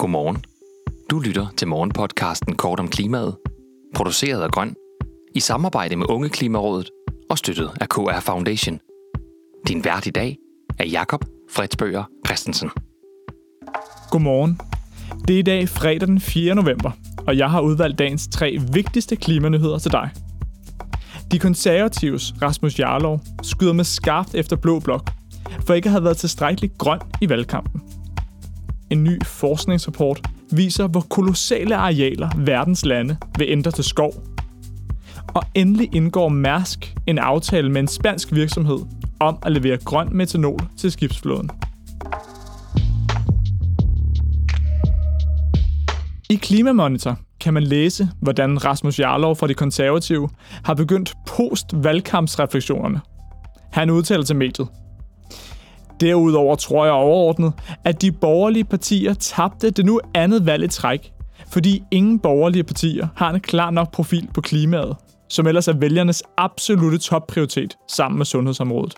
Godmorgen. Du lytter til morgenpodcasten Kort om klimaet, produceret af Grøn, i samarbejde med Unge Klimarådet og støttet af KR Foundation. Din vært i dag er Jakob Fredsbøger Christensen. Godmorgen. Det er i dag fredag den 4. november, og jeg har udvalgt dagens tre vigtigste klimanyheder til dig. De konservatives Rasmus Jarlov skyder med skarpt efter blå blok, for ikke at have været tilstrækkeligt grøn i valgkampen. En ny forskningsrapport viser, hvor kolossale arealer verdens lande vil ændre til skov. Og endelig indgår Mærsk en aftale med en spansk virksomhed om at levere grøn metanol til skibsflåden. I Klimamonitor kan man læse, hvordan Rasmus Jarlov fra De Konservative har begyndt post-valgkampsreflektionerne. Han udtaler til mediet. Derudover tror jeg overordnet, at de borgerlige partier tabte det nu andet valg i træk, fordi ingen borgerlige partier har en klar nok profil på klimaet, som ellers er vælgernes absolute topprioritet sammen med sundhedsområdet.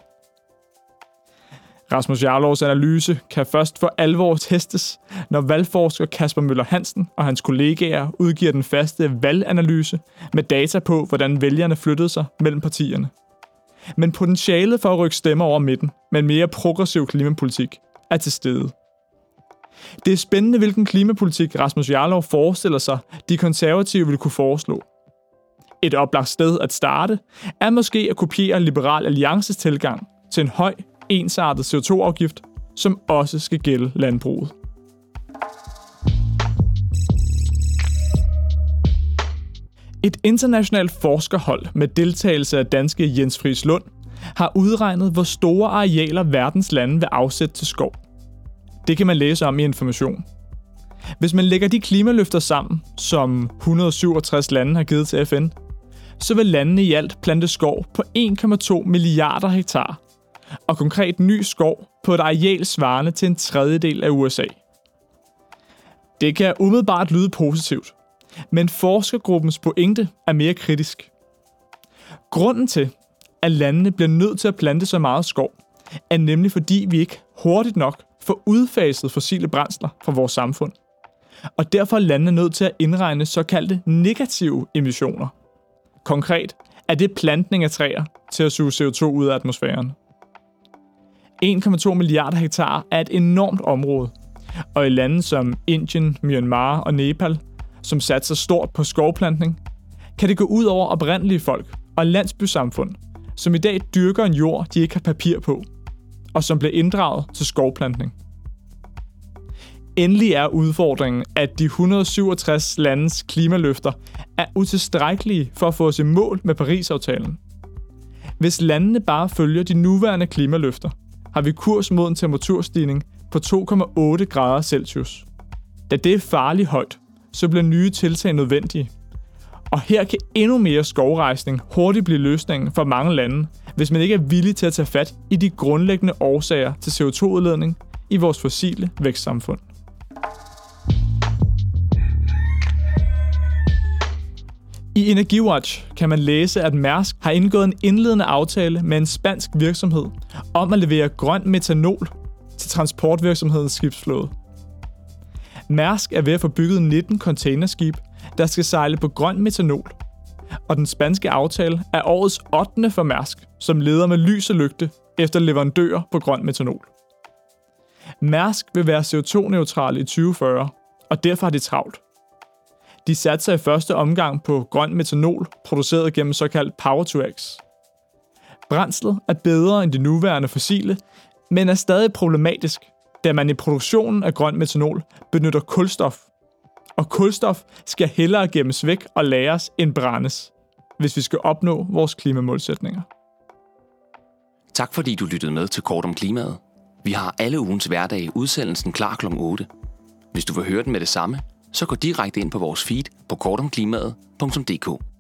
Rasmus Jarlovs analyse kan først for alvor testes, når valgforsker Kasper Møller Hansen og hans kollegaer udgiver den faste valganalyse med data på, hvordan vælgerne flyttede sig mellem partierne. Men potentialet for at rykke stemmer over midten med en mere progressiv klimapolitik er til stede. Det er spændende, hvilken klimapolitik Rasmus Jarlov forestiller sig, de konservative vil kunne foreslå. Et oplagt sted at starte er måske at kopiere Liberal Alliances tilgang til en høj, ensartet CO2-afgift, som også skal gælde landbruget. Et internationalt forskerhold med deltagelse af danske Jens Friis Lund har udregnet, hvor store arealer verdens lande vil afsætte til skov. Det kan man læse om i Information. Hvis man lægger de klimaløfter sammen, som 167 lande har givet til FN, så vil landene i alt plante skov på 1,2 milliarder hektar, og konkret ny skov på et areal svarende til en tredjedel af USA. Det kan umiddelbart lyde positivt, men forskergruppens pointe er mere kritisk. Grunden til, at landene bliver nødt til at plante så meget skov, er nemlig fordi vi ikke hurtigt nok får udfaset fossile brændsler fra vores samfund. Og derfor er landene nødt til at indregne såkaldte negative emissioner. Konkret er det plantning af træer til at suge CO2 ud af atmosfæren. 1,2 milliarder hektar er et enormt område, og i lande som Indien, Myanmar og Nepal som satser stort på skovplantning, kan det gå ud over oprindelige folk og landsbysamfund, som i dag dyrker en jord, de ikke har papir på, og som bliver inddraget til skovplantning. Endelig er udfordringen, at de 167 landes klimaløfter er utilstrækkelige for at få os i mål med Paris-aftalen. Hvis landene bare følger de nuværende klimaløfter, har vi kurs mod en temperaturstigning på 2,8 grader Celsius. Da det er farligt højt, så bliver nye tiltag nødvendige. Og her kan endnu mere skovrejsning hurtigt blive løsningen for mange lande, hvis man ikke er villig til at tage fat i de grundlæggende årsager til CO2-udledning i vores fossile vækstsamfund. I Energiwatch kan man læse, at Mærsk har indgået en indledende aftale med en spansk virksomhed om at levere grøn metanol til transportvirksomhedens skibsflåde. Mærsk er ved at få bygget 19 containerskib, der skal sejle på grøn metanol. Og den spanske aftale er årets 8. for Mærsk, som leder med lys og lygte efter leverandører på grøn metanol. Mærsk vil være CO2-neutral i 2040, og derfor har de travlt. De satser i første omgang på grøn metanol, produceret gennem såkaldt Power-to-X. Brændslet er bedre end de nuværende fossile, men er stadig problematisk, da man i produktionen af grøn metanol benytter kulstof. Og kulstof skal hellere gemmes væk og læres end brændes, hvis vi skal opnå vores klimamålsætninger. Tak fordi du lyttede med til Kort om klimaet. Vi har alle ugens hverdage udsendelsen klar kl. 8. Hvis du vil høre den med det samme, så gå direkte ind på vores feed på kortomklimaet.dk.